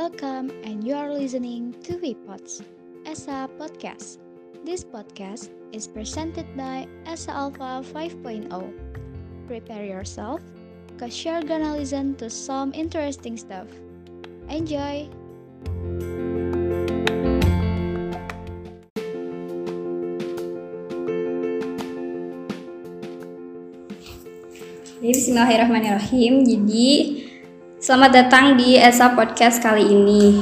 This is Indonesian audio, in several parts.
Welcome, and you are listening to WePods, ESA Podcast. This podcast is presented by ESA Alpha 5.0. Prepare yourself, because you're gonna listen to some interesting stuff. Enjoy! Bismillahirrahmanirrahim. Jadi selamat datang di ESA Podcast kali ini.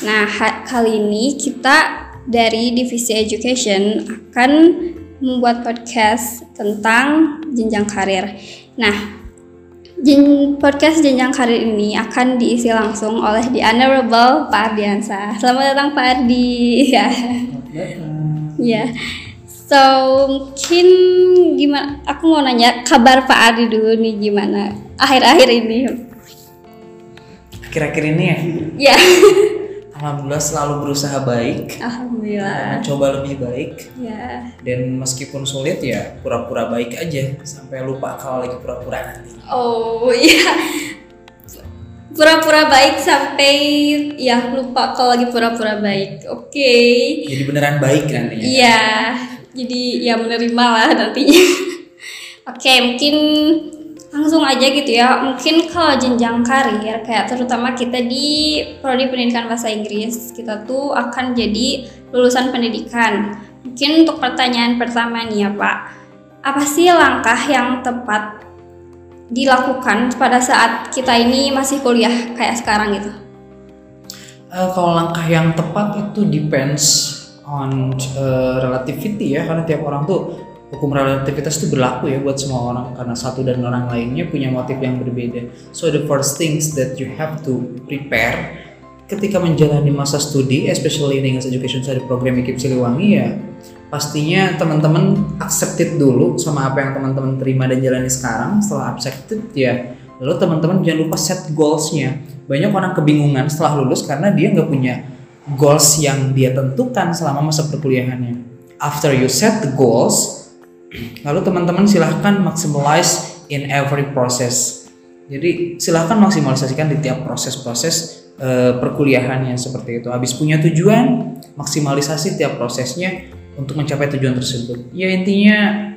Nah, kali ini kita dari Divisi Education akan membuat podcast tentang jenjang karir. Nah, jen- podcast jenjang karir ini akan diisi langsung oleh The Honorable Pak Ardiansa. Selamat datang Pak Ardi. Ya. Ya. So, mungkin gimana aku mau nanya kabar Pak Ardi dulu nih gimana akhir-akhir ini. Akhir-akhir ini ya, Ya. alhamdulillah selalu berusaha baik, Alhamdulillah. mencoba lebih baik, Ya. dan meskipun sulit ya pura-pura baik aja sampai lupa kalau lagi pura-pura nanti. Oh, iya. Pura-pura baik sampai ya lupa kalau lagi pura-pura baik. Oke. Jadi beneran baik nantinya. Iya, jadi ya menerima lah nantinya. Oke, mungkin langsung aja gitu ya. Mungkin kalau jenjang karir, kayak terutama kita di prodi pendidikan bahasa Inggris, kita tuh akan jadi lulusan pendidikan. Mungkin untuk pertanyaan pertama nih ya Pak, apa sih langkah yang tepat dilakukan pada saat kita ini masih kuliah kayak sekarang gitu? Eh, kalau langkah yang tepat itu depends on eh, relativity ya, karena tiap orang tuh hukum relativitas itu berlaku ya buat semua orang karena satu dan orang lainnya punya motif yang berbeda. So the first things that you have to prepare ketika menjalani masa studi, especially English Education Study Program IKIP Siliwangi ya, pastinya teman-teman accepted dulu sama apa yang teman-teman terima dan jalani sekarang. Setelah accepted ya, lalu teman-teman jangan lupa set goalsnya. Banyak orang kebingungan setelah lulus karena dia nggak punya goals yang dia tentukan selama masa perkuliahannya. After you set the goals, lalu teman-teman silahkan maximize in every process. Jadi silahkan maksimalisasikan di tiap proses-proses eh, perkuliahannya seperti itu. Habis punya tujuan, maksimalisasi tiap prosesnya untuk mencapai tujuan tersebut. Ya intinya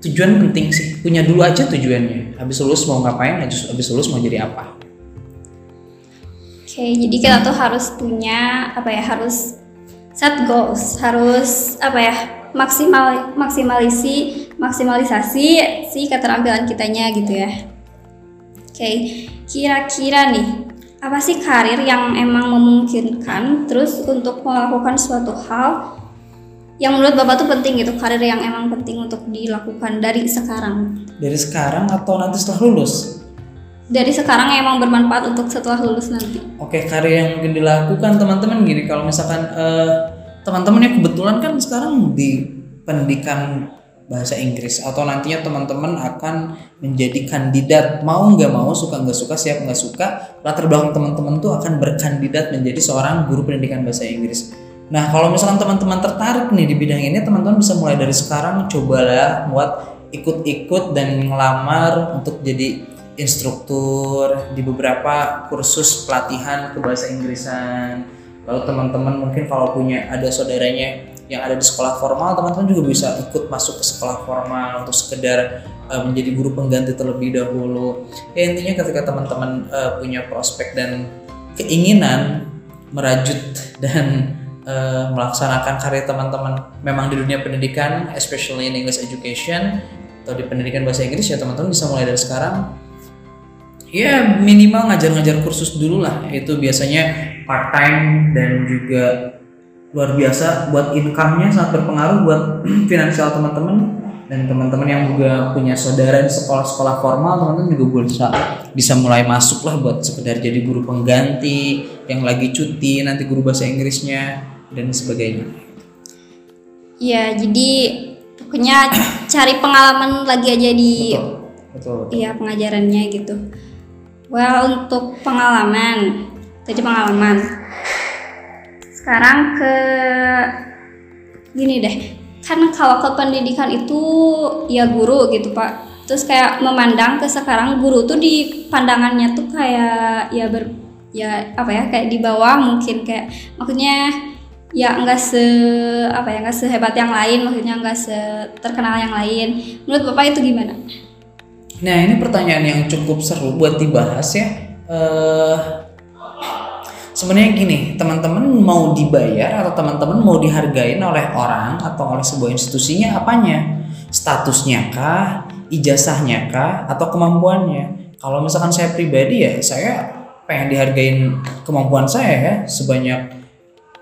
tujuan penting sih. Punya dulu aja tujuannya. Habis lulus mau ngapain, habis lulus mau jadi apa. Oke, jadi kita tuh harus punya apa ya? Harus set goals, harus apa ya? Maksimal maksimalisi maksimalisasi si keterampilan kitanya gitu ya. Oke, kira-kira nih apa sih karir yang emang memungkinkan terus untuk melakukan suatu hal yang menurut Bapak tuh penting gitu, karir yang emang penting untuk dilakukan dari sekarang. Dari sekarang atau nanti setelah lulus? Dari sekarang yang emang bermanfaat untuk setelah lulus nanti. Oke, karya yang mungkin dilakukan teman-teman gini, kalau misalkan eh, teman-teman yang kebetulan kan sekarang di pendidikan bahasa Inggris atau nantinya teman-teman akan menjadi kandidat mau nggak mau suka nggak suka siap nggak suka latar belakang teman-teman tuh akan berkandidat menjadi seorang guru pendidikan bahasa Inggris. Nah kalau misalkan teman-teman tertarik nih di bidang ini teman-teman bisa mulai dari sekarang cobalah buat ikut-ikut dan ngelamar untuk jadi instruktur di beberapa kursus pelatihan ke bahasa Inggrisan. Lalu teman-teman mungkin kalau punya ada saudaranya yang ada di sekolah formal, teman-teman juga bisa ikut masuk ke sekolah formal untuk sekedar uh, menjadi guru pengganti terlebih dahulu. Ya intinya ketika teman-teman uh, punya prospek dan keinginan merajut dan uh, melaksanakan karya teman-teman memang di dunia pendidikan, especially in English education atau di pendidikan bahasa Inggris ya teman-teman bisa mulai dari sekarang ya minimal ngajar-ngajar kursus dulu lah itu biasanya part time dan juga luar biasa buat income-nya sangat berpengaruh buat finansial teman-teman dan teman-teman yang juga punya saudara di sekolah-sekolah formal teman-teman juga bisa bisa mulai masuk lah buat sekedar jadi guru pengganti yang lagi cuti nanti guru bahasa Inggrisnya dan sebagainya Ya, jadi pokoknya cari pengalaman lagi aja di betul betul, betul. iya pengajarannya gitu. Well, untuk pengalaman, tadi pengalaman. Sekarang ke gini deh. Kan kalau ke pendidikan itu ya guru gitu, Pak. Terus kayak memandang ke sekarang guru tuh di pandangannya tuh kayak ya ber ya apa ya kayak di bawah mungkin kayak maksudnya ya enggak se apa ya enggak sehebat yang lain maksudnya enggak terkenal yang lain menurut bapak itu gimana Nah ini pertanyaan yang cukup seru buat dibahas ya. Eh Sebenarnya gini, teman-teman mau dibayar atau teman-teman mau dihargain oleh orang atau oleh sebuah institusinya apanya? Statusnya kah, ijazahnya kah, atau kemampuannya? Kalau misalkan saya pribadi ya, saya pengen dihargain kemampuan saya ya sebanyak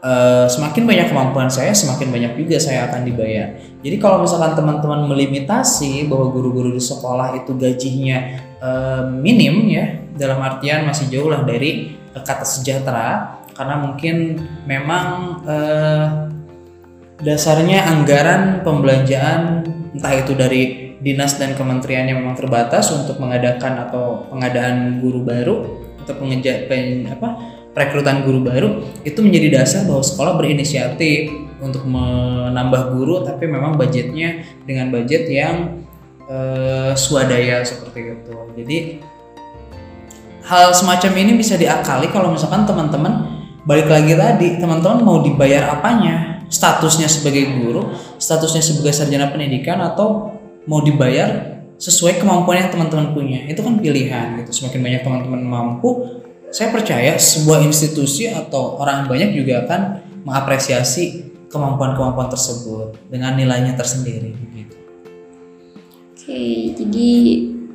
Uh, semakin banyak kemampuan saya, semakin banyak juga saya akan dibayar. Jadi kalau misalkan teman-teman melimitasi bahwa guru-guru di sekolah itu gajinya uh, minim ya, dalam artian masih jauh lah dari kata sejahtera, karena mungkin memang uh, dasarnya anggaran pembelanjaan entah itu dari dinas dan kementerian yang memang terbatas untuk mengadakan atau pengadaan guru baru atau pengeja, pen, apa perekrutan guru baru itu menjadi dasar bahwa sekolah berinisiatif untuk menambah guru tapi memang budgetnya dengan budget yang uh, swadaya seperti itu. Jadi hal semacam ini bisa diakali kalau misalkan teman-teman balik lagi tadi teman-teman mau dibayar apanya? Statusnya sebagai guru statusnya sebagai sarjana pendidikan atau mau dibayar sesuai kemampuan yang teman-teman punya? Itu kan pilihan gitu. Semakin banyak teman-teman mampu saya percaya sebuah institusi atau orang banyak juga akan mengapresiasi kemampuan-kemampuan tersebut dengan nilainya tersendiri gitu. Oke, jadi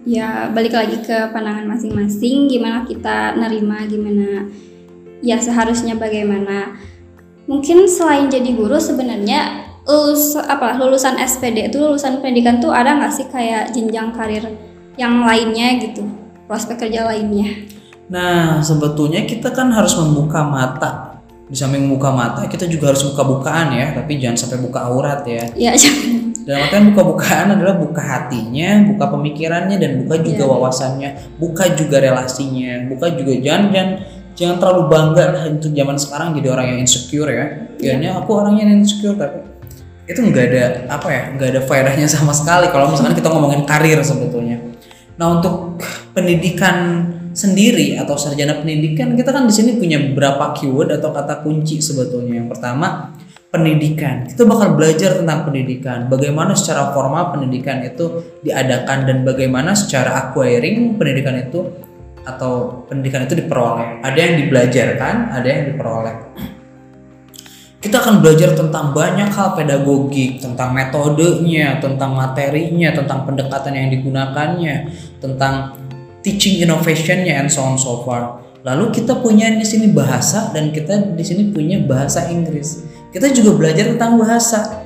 ya balik lagi ke pandangan masing-masing gimana kita nerima gimana ya seharusnya bagaimana. Mungkin selain jadi guru sebenarnya lulus apa lulusan SPD itu lulusan pendidikan tuh ada nggak sih kayak jenjang karir yang lainnya gitu prospek kerja lainnya Nah, sebetulnya kita kan harus membuka mata. Di samping membuka mata, kita juga harus buka-bukaan ya, tapi jangan sampai buka aurat ya. Iya, Dalam artian buka-bukaan adalah buka hatinya, buka pemikirannya dan buka juga ya. wawasannya, buka juga relasinya, buka juga jangan jangan jangan terlalu bangga lah untuk zaman sekarang jadi orang yang insecure ya. Kayaknya aku orangnya yang insecure tapi itu nggak ada apa ya nggak ada faedahnya sama sekali kalau misalkan kita ngomongin karir sebetulnya. Nah untuk pendidikan sendiri atau sarjana pendidikan kita kan di sini punya beberapa keyword atau kata kunci sebetulnya. Yang pertama pendidikan. Kita bakal belajar tentang pendidikan, bagaimana secara formal pendidikan itu diadakan dan bagaimana secara acquiring pendidikan itu atau pendidikan itu diperoleh. Ada yang dibelajarkan, ada yang diperoleh. Kita akan belajar tentang banyak hal pedagogik, tentang metodenya, tentang materinya, tentang pendekatan yang digunakannya, tentang teaching innovationnya and so on so far. Lalu kita punya di sini bahasa dan kita di sini punya bahasa Inggris. Kita juga belajar tentang bahasa.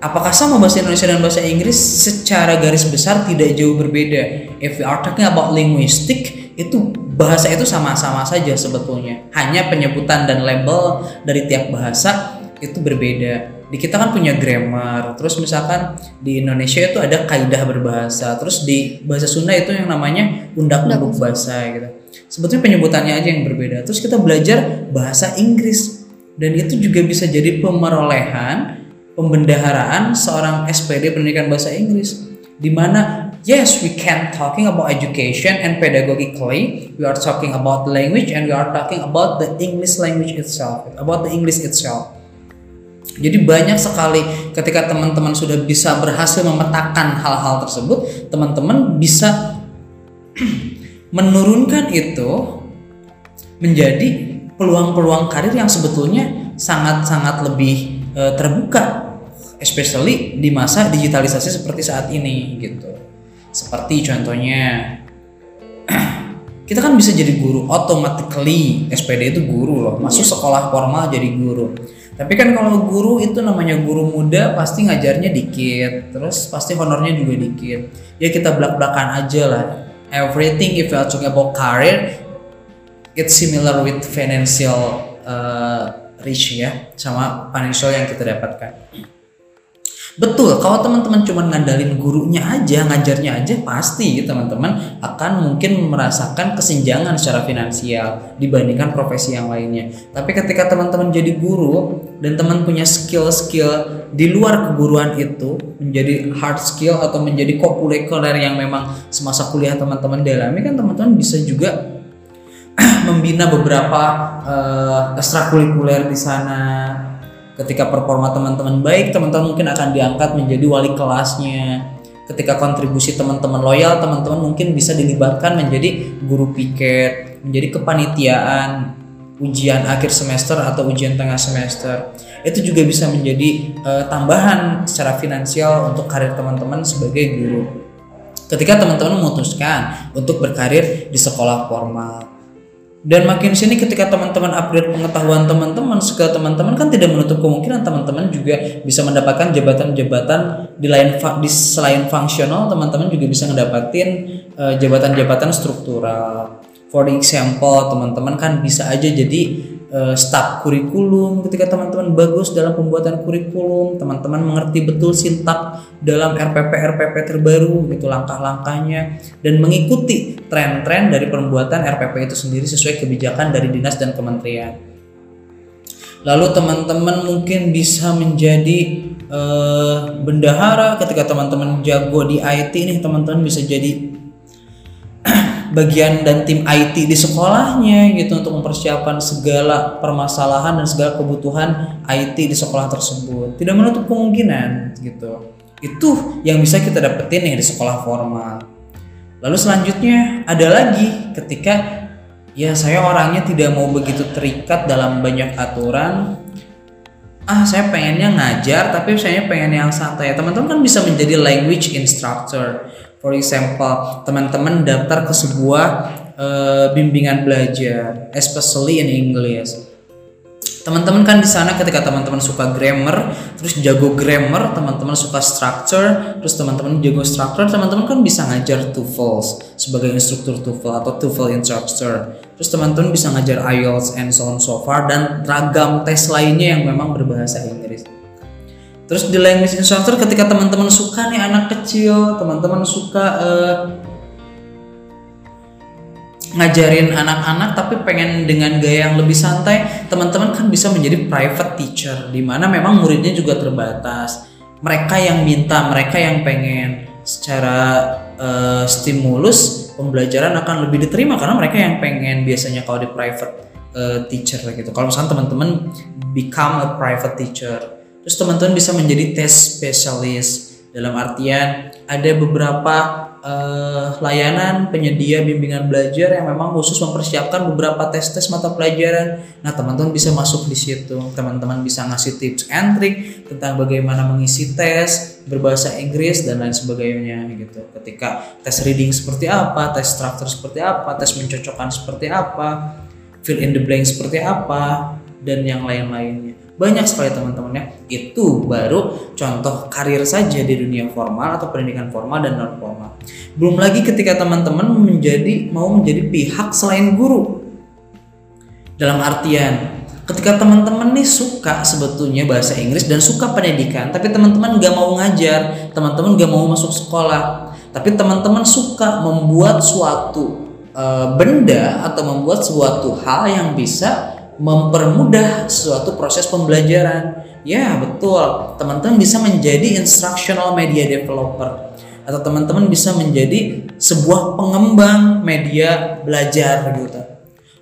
Apakah sama bahasa Indonesia dan bahasa Inggris secara garis besar tidak jauh berbeda? If we are talking about linguistic, itu bahasa itu sama-sama saja sebetulnya. Hanya penyebutan dan label dari tiap bahasa itu berbeda di kita kan punya grammar terus misalkan di Indonesia itu ada kaidah berbahasa terus di bahasa Sunda itu yang namanya undang-undang bahasa gitu sebetulnya penyebutannya aja yang berbeda terus kita belajar bahasa Inggris dan itu juga bisa jadi pemerolehan pembendaharaan seorang SPD pendidikan bahasa Inggris. Di mana yes we can talking about education and pedagogically we are talking about language and we are talking about the English language itself about the English itself. Jadi banyak sekali ketika teman-teman sudah bisa berhasil memetakan hal-hal tersebut, teman-teman bisa menurunkan itu menjadi peluang-peluang karir yang sebetulnya sangat-sangat lebih e, terbuka, especially di masa digitalisasi seperti saat ini gitu. Seperti contohnya kita kan bisa jadi guru automatically SPD itu guru loh masuk iya. sekolah formal jadi guru tapi kan kalau guru itu namanya guru muda pasti ngajarnya dikit, terus pasti honornya juga dikit. Ya kita belak-belakan aja lah. Everything if you are talking about career, it's similar with financial uh, rich ya, sama financial yang kita dapatkan. Betul, kalau teman-teman cuma ngandalin gurunya aja, ngajarnya aja, pasti teman-teman akan mungkin merasakan kesenjangan secara finansial dibandingkan profesi yang lainnya. Tapi ketika teman-teman jadi guru dan teman punya skill-skill di luar keguruan itu menjadi hard skill atau menjadi kopulekuler yang memang semasa kuliah teman-teman dalami kan teman-teman bisa juga membina beberapa uh, di sana. Ketika performa teman-teman baik, teman-teman mungkin akan diangkat menjadi wali kelasnya. Ketika kontribusi teman-teman loyal, teman-teman mungkin bisa dilibatkan menjadi guru piket, menjadi kepanitiaan, ujian akhir semester atau ujian tengah semester. Itu juga bisa menjadi uh, tambahan secara finansial untuk karir teman-teman sebagai guru. Ketika teman-teman memutuskan untuk berkarir di sekolah formal, dan makin sini ketika teman-teman upgrade pengetahuan teman-teman segala teman-teman kan tidak menutup kemungkinan teman-teman juga bisa mendapatkan jabatan-jabatan di lain di selain fungsional teman-teman juga bisa mendapatkan uh, jabatan-jabatan struktural. For example teman-teman kan bisa aja jadi uh, staf kurikulum ketika teman-teman bagus dalam pembuatan kurikulum teman-teman mengerti betul sintak dalam RPP RPP terbaru gitu langkah-langkahnya dan mengikuti tren-tren dari pembuatan RPP itu sendiri sesuai kebijakan dari dinas dan kementerian lalu teman-teman mungkin bisa menjadi uh, bendahara ketika teman-teman jago di IT nih teman-teman bisa jadi bagian dan tim IT di sekolahnya gitu untuk mempersiapkan segala permasalahan dan segala kebutuhan IT di sekolah tersebut. Tidak menutup kemungkinan gitu. Itu yang bisa kita dapetin nih di sekolah formal. Lalu selanjutnya ada lagi ketika ya saya orangnya tidak mau begitu terikat dalam banyak aturan. Ah, saya pengennya ngajar tapi saya pengen yang santai. Teman-teman kan bisa menjadi language instructor For example, teman-teman daftar ke sebuah uh, bimbingan belajar, especially in English. Teman-teman kan di sana ketika teman-teman suka grammar, terus jago grammar, teman-teman suka structure, terus teman-teman jago structure, teman-teman kan bisa ngajar TOEFL sebagai instruktur TOEFL atau TOEFL instructor. Terus teman-teman bisa ngajar IELTS and so on so far dan ragam tes lainnya yang memang berbahasa Inggris. Terus di language instructor ketika teman-teman suka nih anak kecil, teman-teman suka uh, ngajarin anak-anak tapi pengen dengan gaya yang lebih santai, teman-teman kan bisa menjadi private teacher di mana memang muridnya juga terbatas. Mereka yang minta, mereka yang pengen secara uh, stimulus pembelajaran akan lebih diterima karena mereka yang pengen biasanya kalau di private uh, teacher gitu. Kalau misalnya teman-teman become a private teacher Terus teman-teman bisa menjadi tes spesialis dalam artian ada beberapa uh, layanan penyedia bimbingan belajar yang memang khusus mempersiapkan beberapa tes-tes mata pelajaran. Nah, teman-teman bisa masuk di situ. Teman-teman bisa ngasih tips and trick tentang bagaimana mengisi tes berbahasa Inggris dan lain sebagainya gitu. Ketika tes reading seperti apa, tes struktur seperti apa, tes mencocokkan seperti apa, fill in the blank seperti apa dan yang lain-lainnya banyak sekali teman-teman ya. Itu baru contoh karir saja di dunia formal atau pendidikan formal dan non formal belum lagi ketika teman-teman menjadi mau menjadi pihak selain guru. Dalam artian ketika teman-teman nih suka sebetulnya bahasa Inggris dan suka pendidikan tapi teman-teman gak mau ngajar teman-teman gak mau masuk sekolah tapi teman-teman suka membuat suatu uh, benda atau membuat suatu hal yang bisa mempermudah suatu proses pembelajaran. Ya, betul. Teman-teman bisa menjadi instructional media developer atau teman-teman bisa menjadi sebuah pengembang media belajar gitu.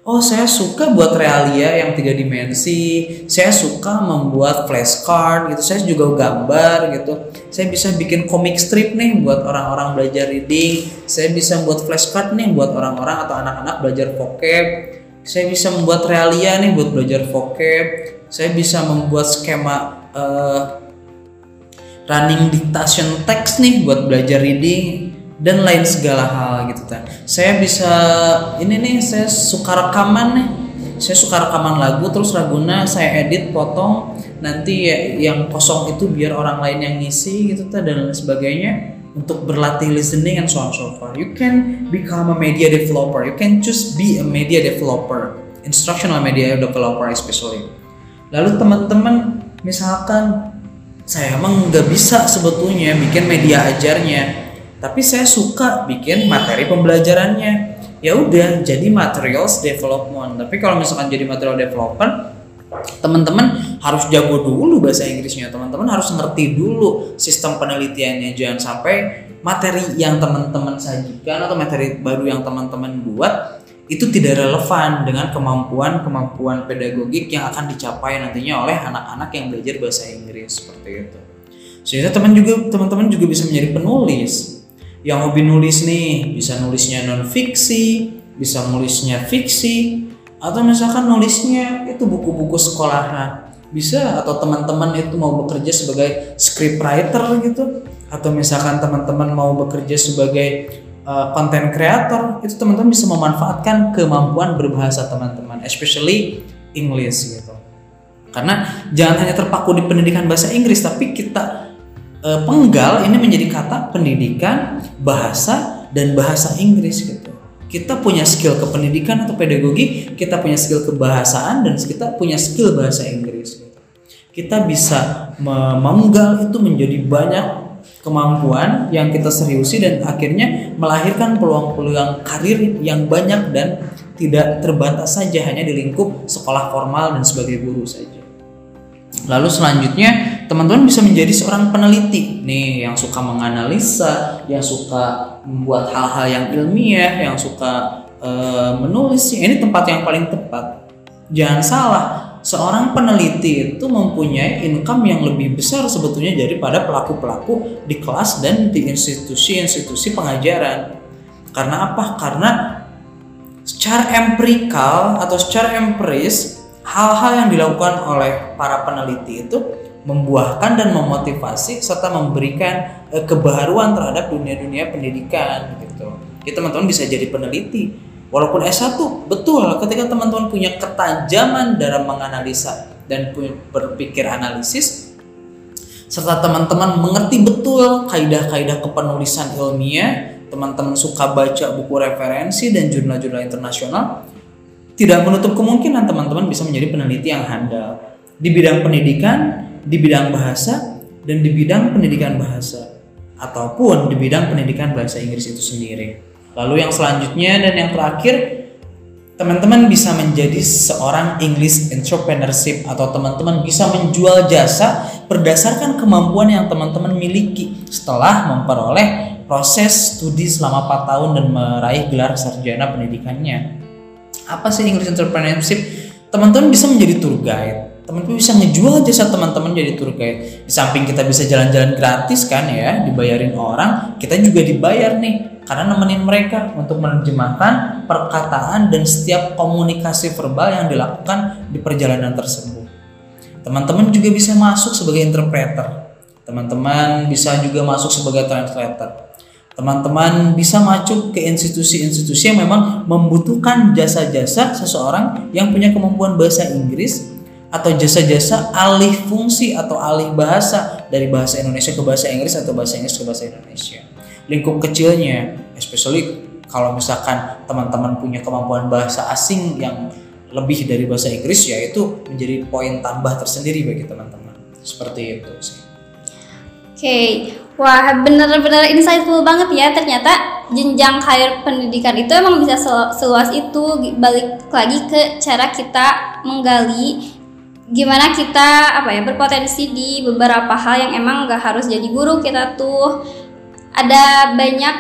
Oh, saya suka buat realia yang tiga dimensi. Saya suka membuat flashcard gitu. Saya juga gambar gitu. Saya bisa bikin comic strip nih buat orang-orang belajar reading. Saya bisa buat flashcard nih buat orang-orang atau anak-anak belajar vocab saya bisa membuat realia nih buat belajar vocab. Saya bisa membuat skema uh, running dictation text nih buat belajar reading dan lain segala hal gitu kan saya bisa ini nih saya suka rekaman nih. Saya suka rekaman lagu terus lagunya saya edit potong. Nanti ya, yang kosong itu biar orang lain yang ngisi gitu ta dan lain sebagainya untuk berlatih listening and so on so far. You can become a media developer. You can just be a media developer, instructional media developer especially. Lalu teman-teman misalkan saya emang nggak bisa sebetulnya bikin media ajarnya, tapi saya suka bikin materi pembelajarannya. Ya udah jadi materials development. Tapi kalau misalkan jadi material developer, teman-teman harus jago dulu bahasa Inggrisnya teman-teman harus ngerti dulu sistem penelitiannya jangan sampai materi yang teman-teman sajikan atau materi baru yang teman-teman buat itu tidak relevan dengan kemampuan-kemampuan pedagogik yang akan dicapai nantinya oleh anak-anak yang belajar bahasa Inggris seperti itu. Sehingga teman juga teman-teman juga bisa menjadi penulis. Yang hobi nulis nih, bisa nulisnya non fiksi, bisa nulisnya fiksi, atau misalkan nulisnya itu buku-buku sekolahan. Bisa atau teman-teman itu mau bekerja sebagai scriptwriter gitu, atau misalkan teman-teman mau bekerja sebagai konten uh, creator itu teman-teman bisa memanfaatkan kemampuan berbahasa teman-teman especially English gitu. Karena jangan hanya terpaku di pendidikan bahasa Inggris tapi kita uh, penggal ini menjadi kata pendidikan bahasa dan bahasa Inggris gitu kita punya skill kependidikan atau pedagogi kita punya skill kebahasaan dan kita punya skill bahasa Inggris kita bisa memenggal itu menjadi banyak kemampuan yang kita seriusi dan akhirnya melahirkan peluang-peluang karir yang banyak dan tidak terbatas saja hanya di lingkup sekolah formal dan sebagai guru saja. Lalu selanjutnya teman-teman bisa menjadi seorang peneliti nih yang suka menganalisa, yang suka membuat hal-hal yang ilmiah, yang suka uh, menulis. Ini tempat yang paling tepat. Jangan salah, seorang peneliti itu mempunyai income yang lebih besar sebetulnya daripada pelaku-pelaku di kelas dan di institusi-institusi pengajaran. Karena apa? Karena secara empirikal atau secara empiris hal-hal yang dilakukan oleh para peneliti itu membuahkan dan memotivasi serta memberikan eh, kebaharuan terhadap dunia-dunia pendidikan gitu. Jadi teman-teman bisa jadi peneliti Walaupun S1, betul ketika teman-teman punya ketajaman dalam menganalisa dan berpikir analisis serta teman-teman mengerti betul kaidah-kaidah kepenulisan ilmiah, teman-teman suka baca buku referensi dan jurnal-jurnal internasional, tidak menutup kemungkinan teman-teman bisa menjadi peneliti yang handal di bidang pendidikan, di bidang bahasa, dan di bidang pendidikan bahasa ataupun di bidang pendidikan bahasa Inggris itu sendiri. Lalu yang selanjutnya dan yang terakhir, teman-teman bisa menjadi seorang English entrepreneurship atau teman-teman bisa menjual jasa berdasarkan kemampuan yang teman-teman miliki setelah memperoleh proses studi selama 4 tahun dan meraih gelar sarjana pendidikannya. Apa sih English entrepreneurship? Teman-teman bisa menjadi tour guide. Teman-teman bisa ngejual jasa teman-teman jadi tour guide. Di samping kita bisa jalan-jalan gratis kan ya, dibayarin orang, kita juga dibayar nih karena nemenin mereka untuk menerjemahkan perkataan dan setiap komunikasi verbal yang dilakukan di perjalanan tersebut. Teman-teman juga bisa masuk sebagai interpreter. Teman-teman bisa juga masuk sebagai translator. Teman-teman bisa masuk ke institusi-institusi yang memang membutuhkan jasa-jasa seseorang yang punya kemampuan bahasa Inggris atau jasa-jasa alih fungsi atau alih bahasa dari bahasa Indonesia ke bahasa Inggris atau bahasa Inggris ke bahasa Indonesia lingkup kecilnya especially kalau misalkan teman-teman punya kemampuan bahasa asing yang lebih dari bahasa Inggris ya itu menjadi poin tambah tersendiri bagi teman-teman seperti itu sih. Oke, okay. Wah benar-benar insightful banget ya. Ternyata jenjang karir pendidikan itu emang bisa seluas itu. Balik lagi ke cara kita menggali gimana kita apa ya berpotensi di beberapa hal yang emang gak harus jadi guru kita tuh. Ada banyak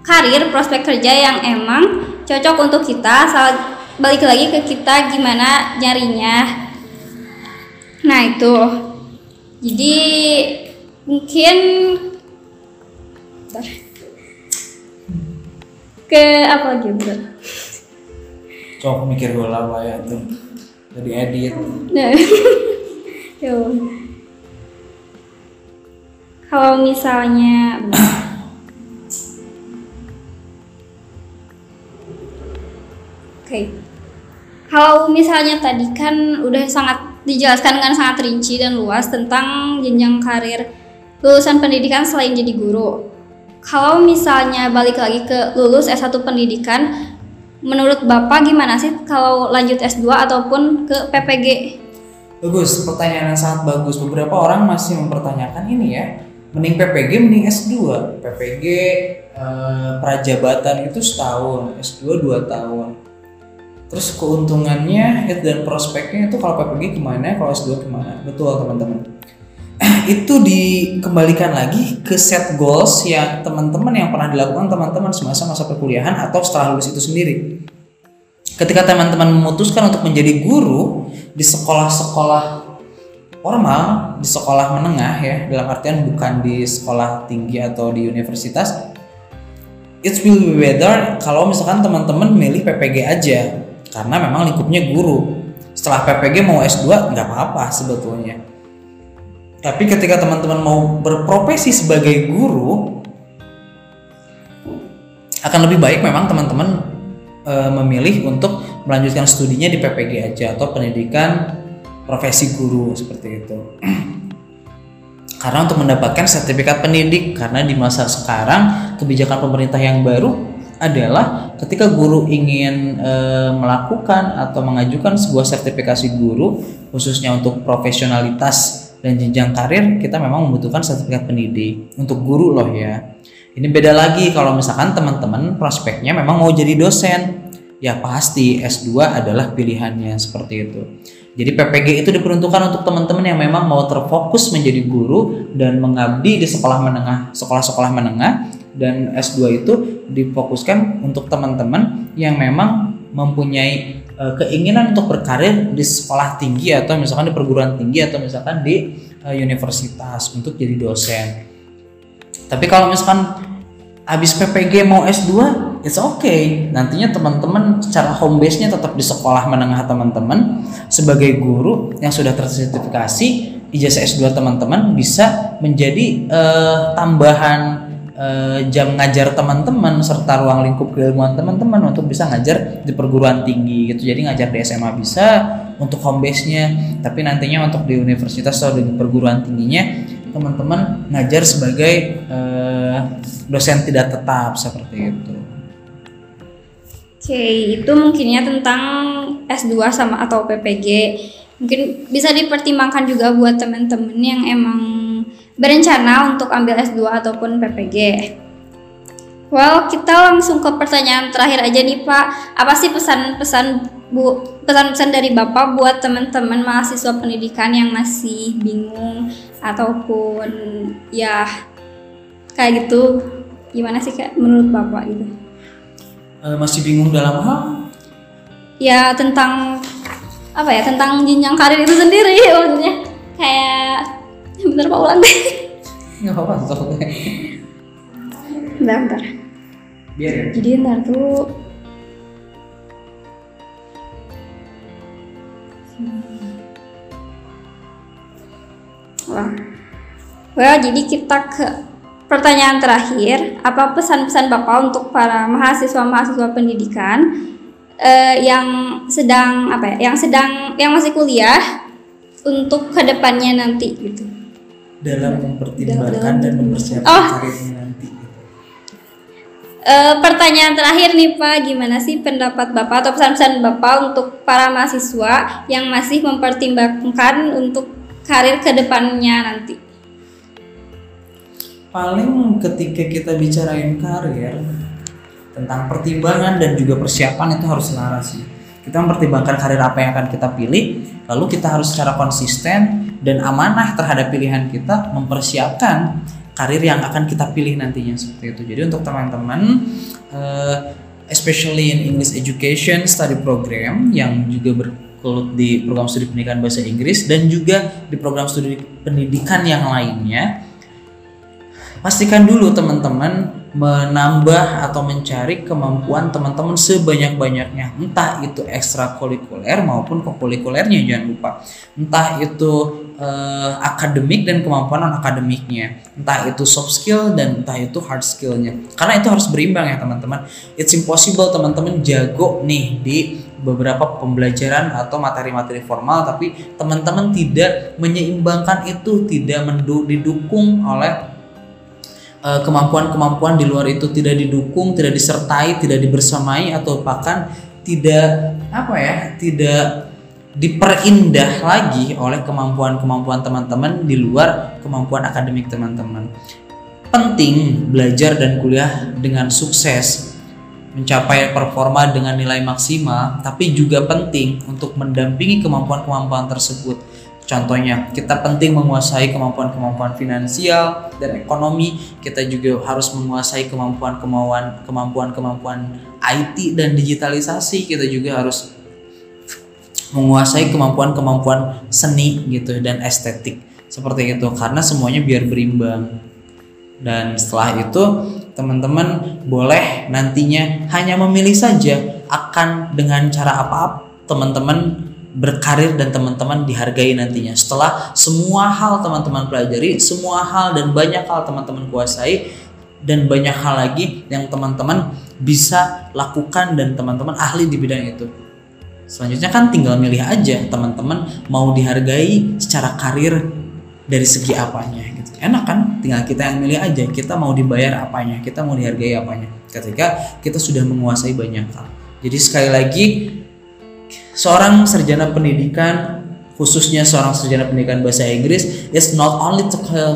karir prospek kerja yang emang cocok untuk kita. Asal balik lagi ke kita gimana nyarinya. Nah itu. Jadi mungkin ke apa lagi bro cok mikir gue lah ya tuh. Jadi edit. Nah. Kalau misalnya Oke. Okay. Kalau misalnya tadi kan udah sangat dijelaskan dengan sangat rinci dan luas tentang jenjang karir lulusan pendidikan selain jadi guru. Kalau misalnya balik lagi ke lulus S1 pendidikan, menurut Bapak gimana sih kalau lanjut S2 ataupun ke PPG? Bagus, pertanyaan yang sangat bagus. Beberapa orang masih mempertanyakan ini ya mending PPG mending S2 PPG eh, prajabatan itu setahun S2 dua tahun terus keuntungannya dan prospeknya itu kalau PPG ke mana kalau S2 ke mana betul teman-teman itu dikembalikan lagi ke set goals yang teman-teman yang pernah dilakukan teman-teman semasa masa perkuliahan atau setelah lulus itu sendiri ketika teman-teman memutuskan untuk menjadi guru di sekolah-sekolah formal, di sekolah menengah ya, dalam artian bukan di sekolah tinggi atau di universitas, it will be better kalau misalkan teman-teman milih PPG aja karena memang lingkupnya guru. Setelah PPG mau S2 nggak apa-apa sebetulnya. Tapi ketika teman-teman mau berprofesi sebagai guru, akan lebih baik memang teman-teman e, memilih untuk melanjutkan studinya di PPG aja atau pendidikan profesi guru seperti itu. karena untuk mendapatkan sertifikat pendidik karena di masa sekarang kebijakan pemerintah yang baru adalah ketika guru ingin e, melakukan atau mengajukan sebuah sertifikasi guru khususnya untuk profesionalitas dan jenjang karir kita memang membutuhkan sertifikat pendidik untuk guru loh ya ini beda lagi kalau misalkan teman-teman prospeknya memang mau jadi dosen. Ya pasti S2 adalah pilihannya seperti itu. Jadi PPG itu diperuntukkan untuk teman-teman yang memang mau terfokus menjadi guru dan mengabdi di sekolah menengah, sekolah-sekolah menengah dan S2 itu difokuskan untuk teman-teman yang memang mempunyai uh, keinginan untuk berkarir di sekolah tinggi atau misalkan di perguruan tinggi atau misalkan di uh, universitas untuk jadi dosen. Tapi kalau misalkan habis PPG mau S2, it's okay. Nantinya teman-teman secara home base-nya tetap di sekolah menengah teman-teman sebagai guru yang sudah tersertifikasi ijazah S2 teman-teman bisa menjadi uh, tambahan uh, jam ngajar teman-teman serta ruang lingkup keilmuan teman-teman untuk bisa ngajar di perguruan tinggi gitu. Jadi ngajar di SMA bisa untuk home base-nya, tapi nantinya untuk di universitas atau di perguruan tingginya teman-teman ngajar sebagai uh, dosen tidak tetap seperti itu. Oke, itu mungkinnya tentang S2 sama atau PPG. Mungkin bisa dipertimbangkan juga buat teman-teman yang emang berencana untuk ambil S2 ataupun PPG. Well, kita langsung ke pertanyaan terakhir aja nih Pak. Apa sih pesan-pesan Bu pesan-pesan dari Bapak buat teman-teman mahasiswa pendidikan yang masih bingung ataupun ya kayak gitu gimana sih Kak menurut Bapak gitu? E, masih bingung dalam hal? Ya tentang apa ya tentang jenjang karir itu sendiri maksudnya kayak bentar Pak ulang deh. Nggak apa-apa, Bentar, bentar biar ya jadi ntar tuh Wah. Well, jadi kita ke pertanyaan terakhir. Apa pesan-pesan Bapak untuk para mahasiswa-mahasiswa pendidikan eh, yang sedang apa ya, yang sedang yang masih kuliah untuk ke depannya nanti gitu? Dalam mempertimbangkan dan mempersiapkan Oh. karirnya nanti. Eh, pertanyaan terakhir nih Pak, gimana sih pendapat Bapak atau pesan-pesan Bapak untuk para mahasiswa yang masih mempertimbangkan untuk karir ke depannya nanti? Paling ketika kita bicarain karir tentang pertimbangan dan juga persiapan itu harus selaras sih. Kita mempertimbangkan karir apa yang akan kita pilih, lalu kita harus secara konsisten dan amanah terhadap pilihan kita mempersiapkan karir yang akan kita pilih nantinya seperti itu. Jadi untuk teman-teman, uh, especially in English Education Study Program yang juga berkelut di program studi pendidikan bahasa Inggris dan juga di program studi pendidikan yang lainnya, pastikan dulu teman-teman menambah atau mencari kemampuan teman-teman sebanyak-banyaknya. Entah itu ekstrakurikuler maupun kokurikulernya jangan lupa. Entah itu eh, akademik dan kemampuan non akademiknya entah itu soft skill dan entah itu hard skillnya. Karena itu harus berimbang ya teman-teman. It's impossible teman-teman jago nih di beberapa pembelajaran atau materi-materi formal tapi teman-teman tidak menyeimbangkan itu tidak didukung oleh Eh, kemampuan-kemampuan di luar itu tidak didukung, tidak disertai, tidak dibersamai atau bahkan tidak apa ya, tidak diperindah lagi oleh kemampuan-kemampuan teman-teman di luar kemampuan akademik teman-teman. Penting belajar dan kuliah dengan sukses, mencapai performa dengan nilai maksimal, tapi juga penting untuk mendampingi kemampuan-kemampuan tersebut Contohnya, kita penting menguasai kemampuan-kemampuan finansial dan ekonomi. Kita juga harus menguasai kemampuan-kemampuan kemampuan-kemampuan IT dan digitalisasi. Kita juga harus menguasai kemampuan-kemampuan seni gitu dan estetik. Seperti itu karena semuanya biar berimbang. Dan setelah itu teman-teman boleh nantinya hanya memilih saja akan dengan cara apa teman-teman berkarir dan teman-teman dihargai nantinya. Setelah semua hal teman-teman pelajari semua hal dan banyak hal teman-teman kuasai dan banyak hal lagi yang teman-teman bisa lakukan dan teman-teman ahli di bidang itu. Selanjutnya kan tinggal milih aja teman-teman mau dihargai secara karir dari segi apanya gitu. Enak kan? Tinggal kita yang milih aja kita mau dibayar apanya kita mau dihargai apanya. Ketika kita sudah menguasai banyak hal. Jadi sekali lagi seorang sarjana pendidikan khususnya seorang sarjana pendidikan bahasa Inggris is not only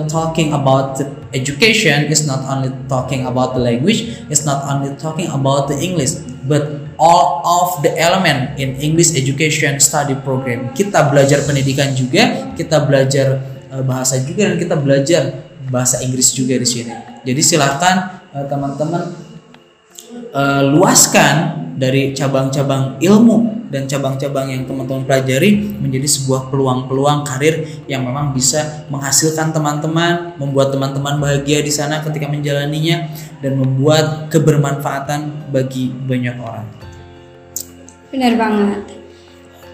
talking about the education is not only talking about the language is not only talking about the English but all of the element in English education study program. Kita belajar pendidikan juga kita belajar uh, bahasa juga dan kita belajar bahasa Inggris juga di sini. Jadi silahkan uh, teman-teman uh, luaskan dari cabang-cabang ilmu dan cabang-cabang yang teman-teman pelajari menjadi sebuah peluang-peluang karir yang memang bisa menghasilkan teman-teman, membuat teman-teman bahagia di sana ketika menjalaninya dan membuat kebermanfaatan bagi banyak orang. Benar banget.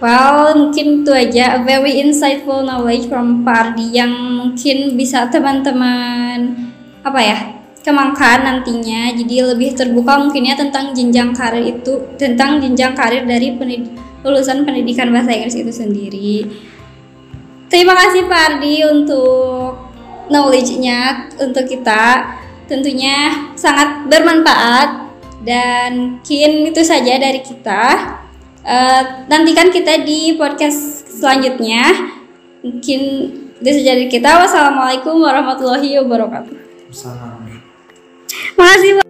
Well, mungkin itu aja a very insightful knowledge from Pardi yang mungkin bisa teman-teman apa ya kemangkan nantinya. Jadi lebih terbuka mungkinnya tentang jenjang karir itu tentang jenjang karir dari penid lulusan pendidikan bahasa Inggris itu sendiri. Terima kasih Pak Ardi untuk knowledge-nya untuk kita. Tentunya sangat bermanfaat dan mungkin itu saja dari kita. Uh, nantikan kita di podcast selanjutnya. Mungkin itu saja dari kita. Wassalamualaikum warahmatullahi wabarakatuh वहाँ से वो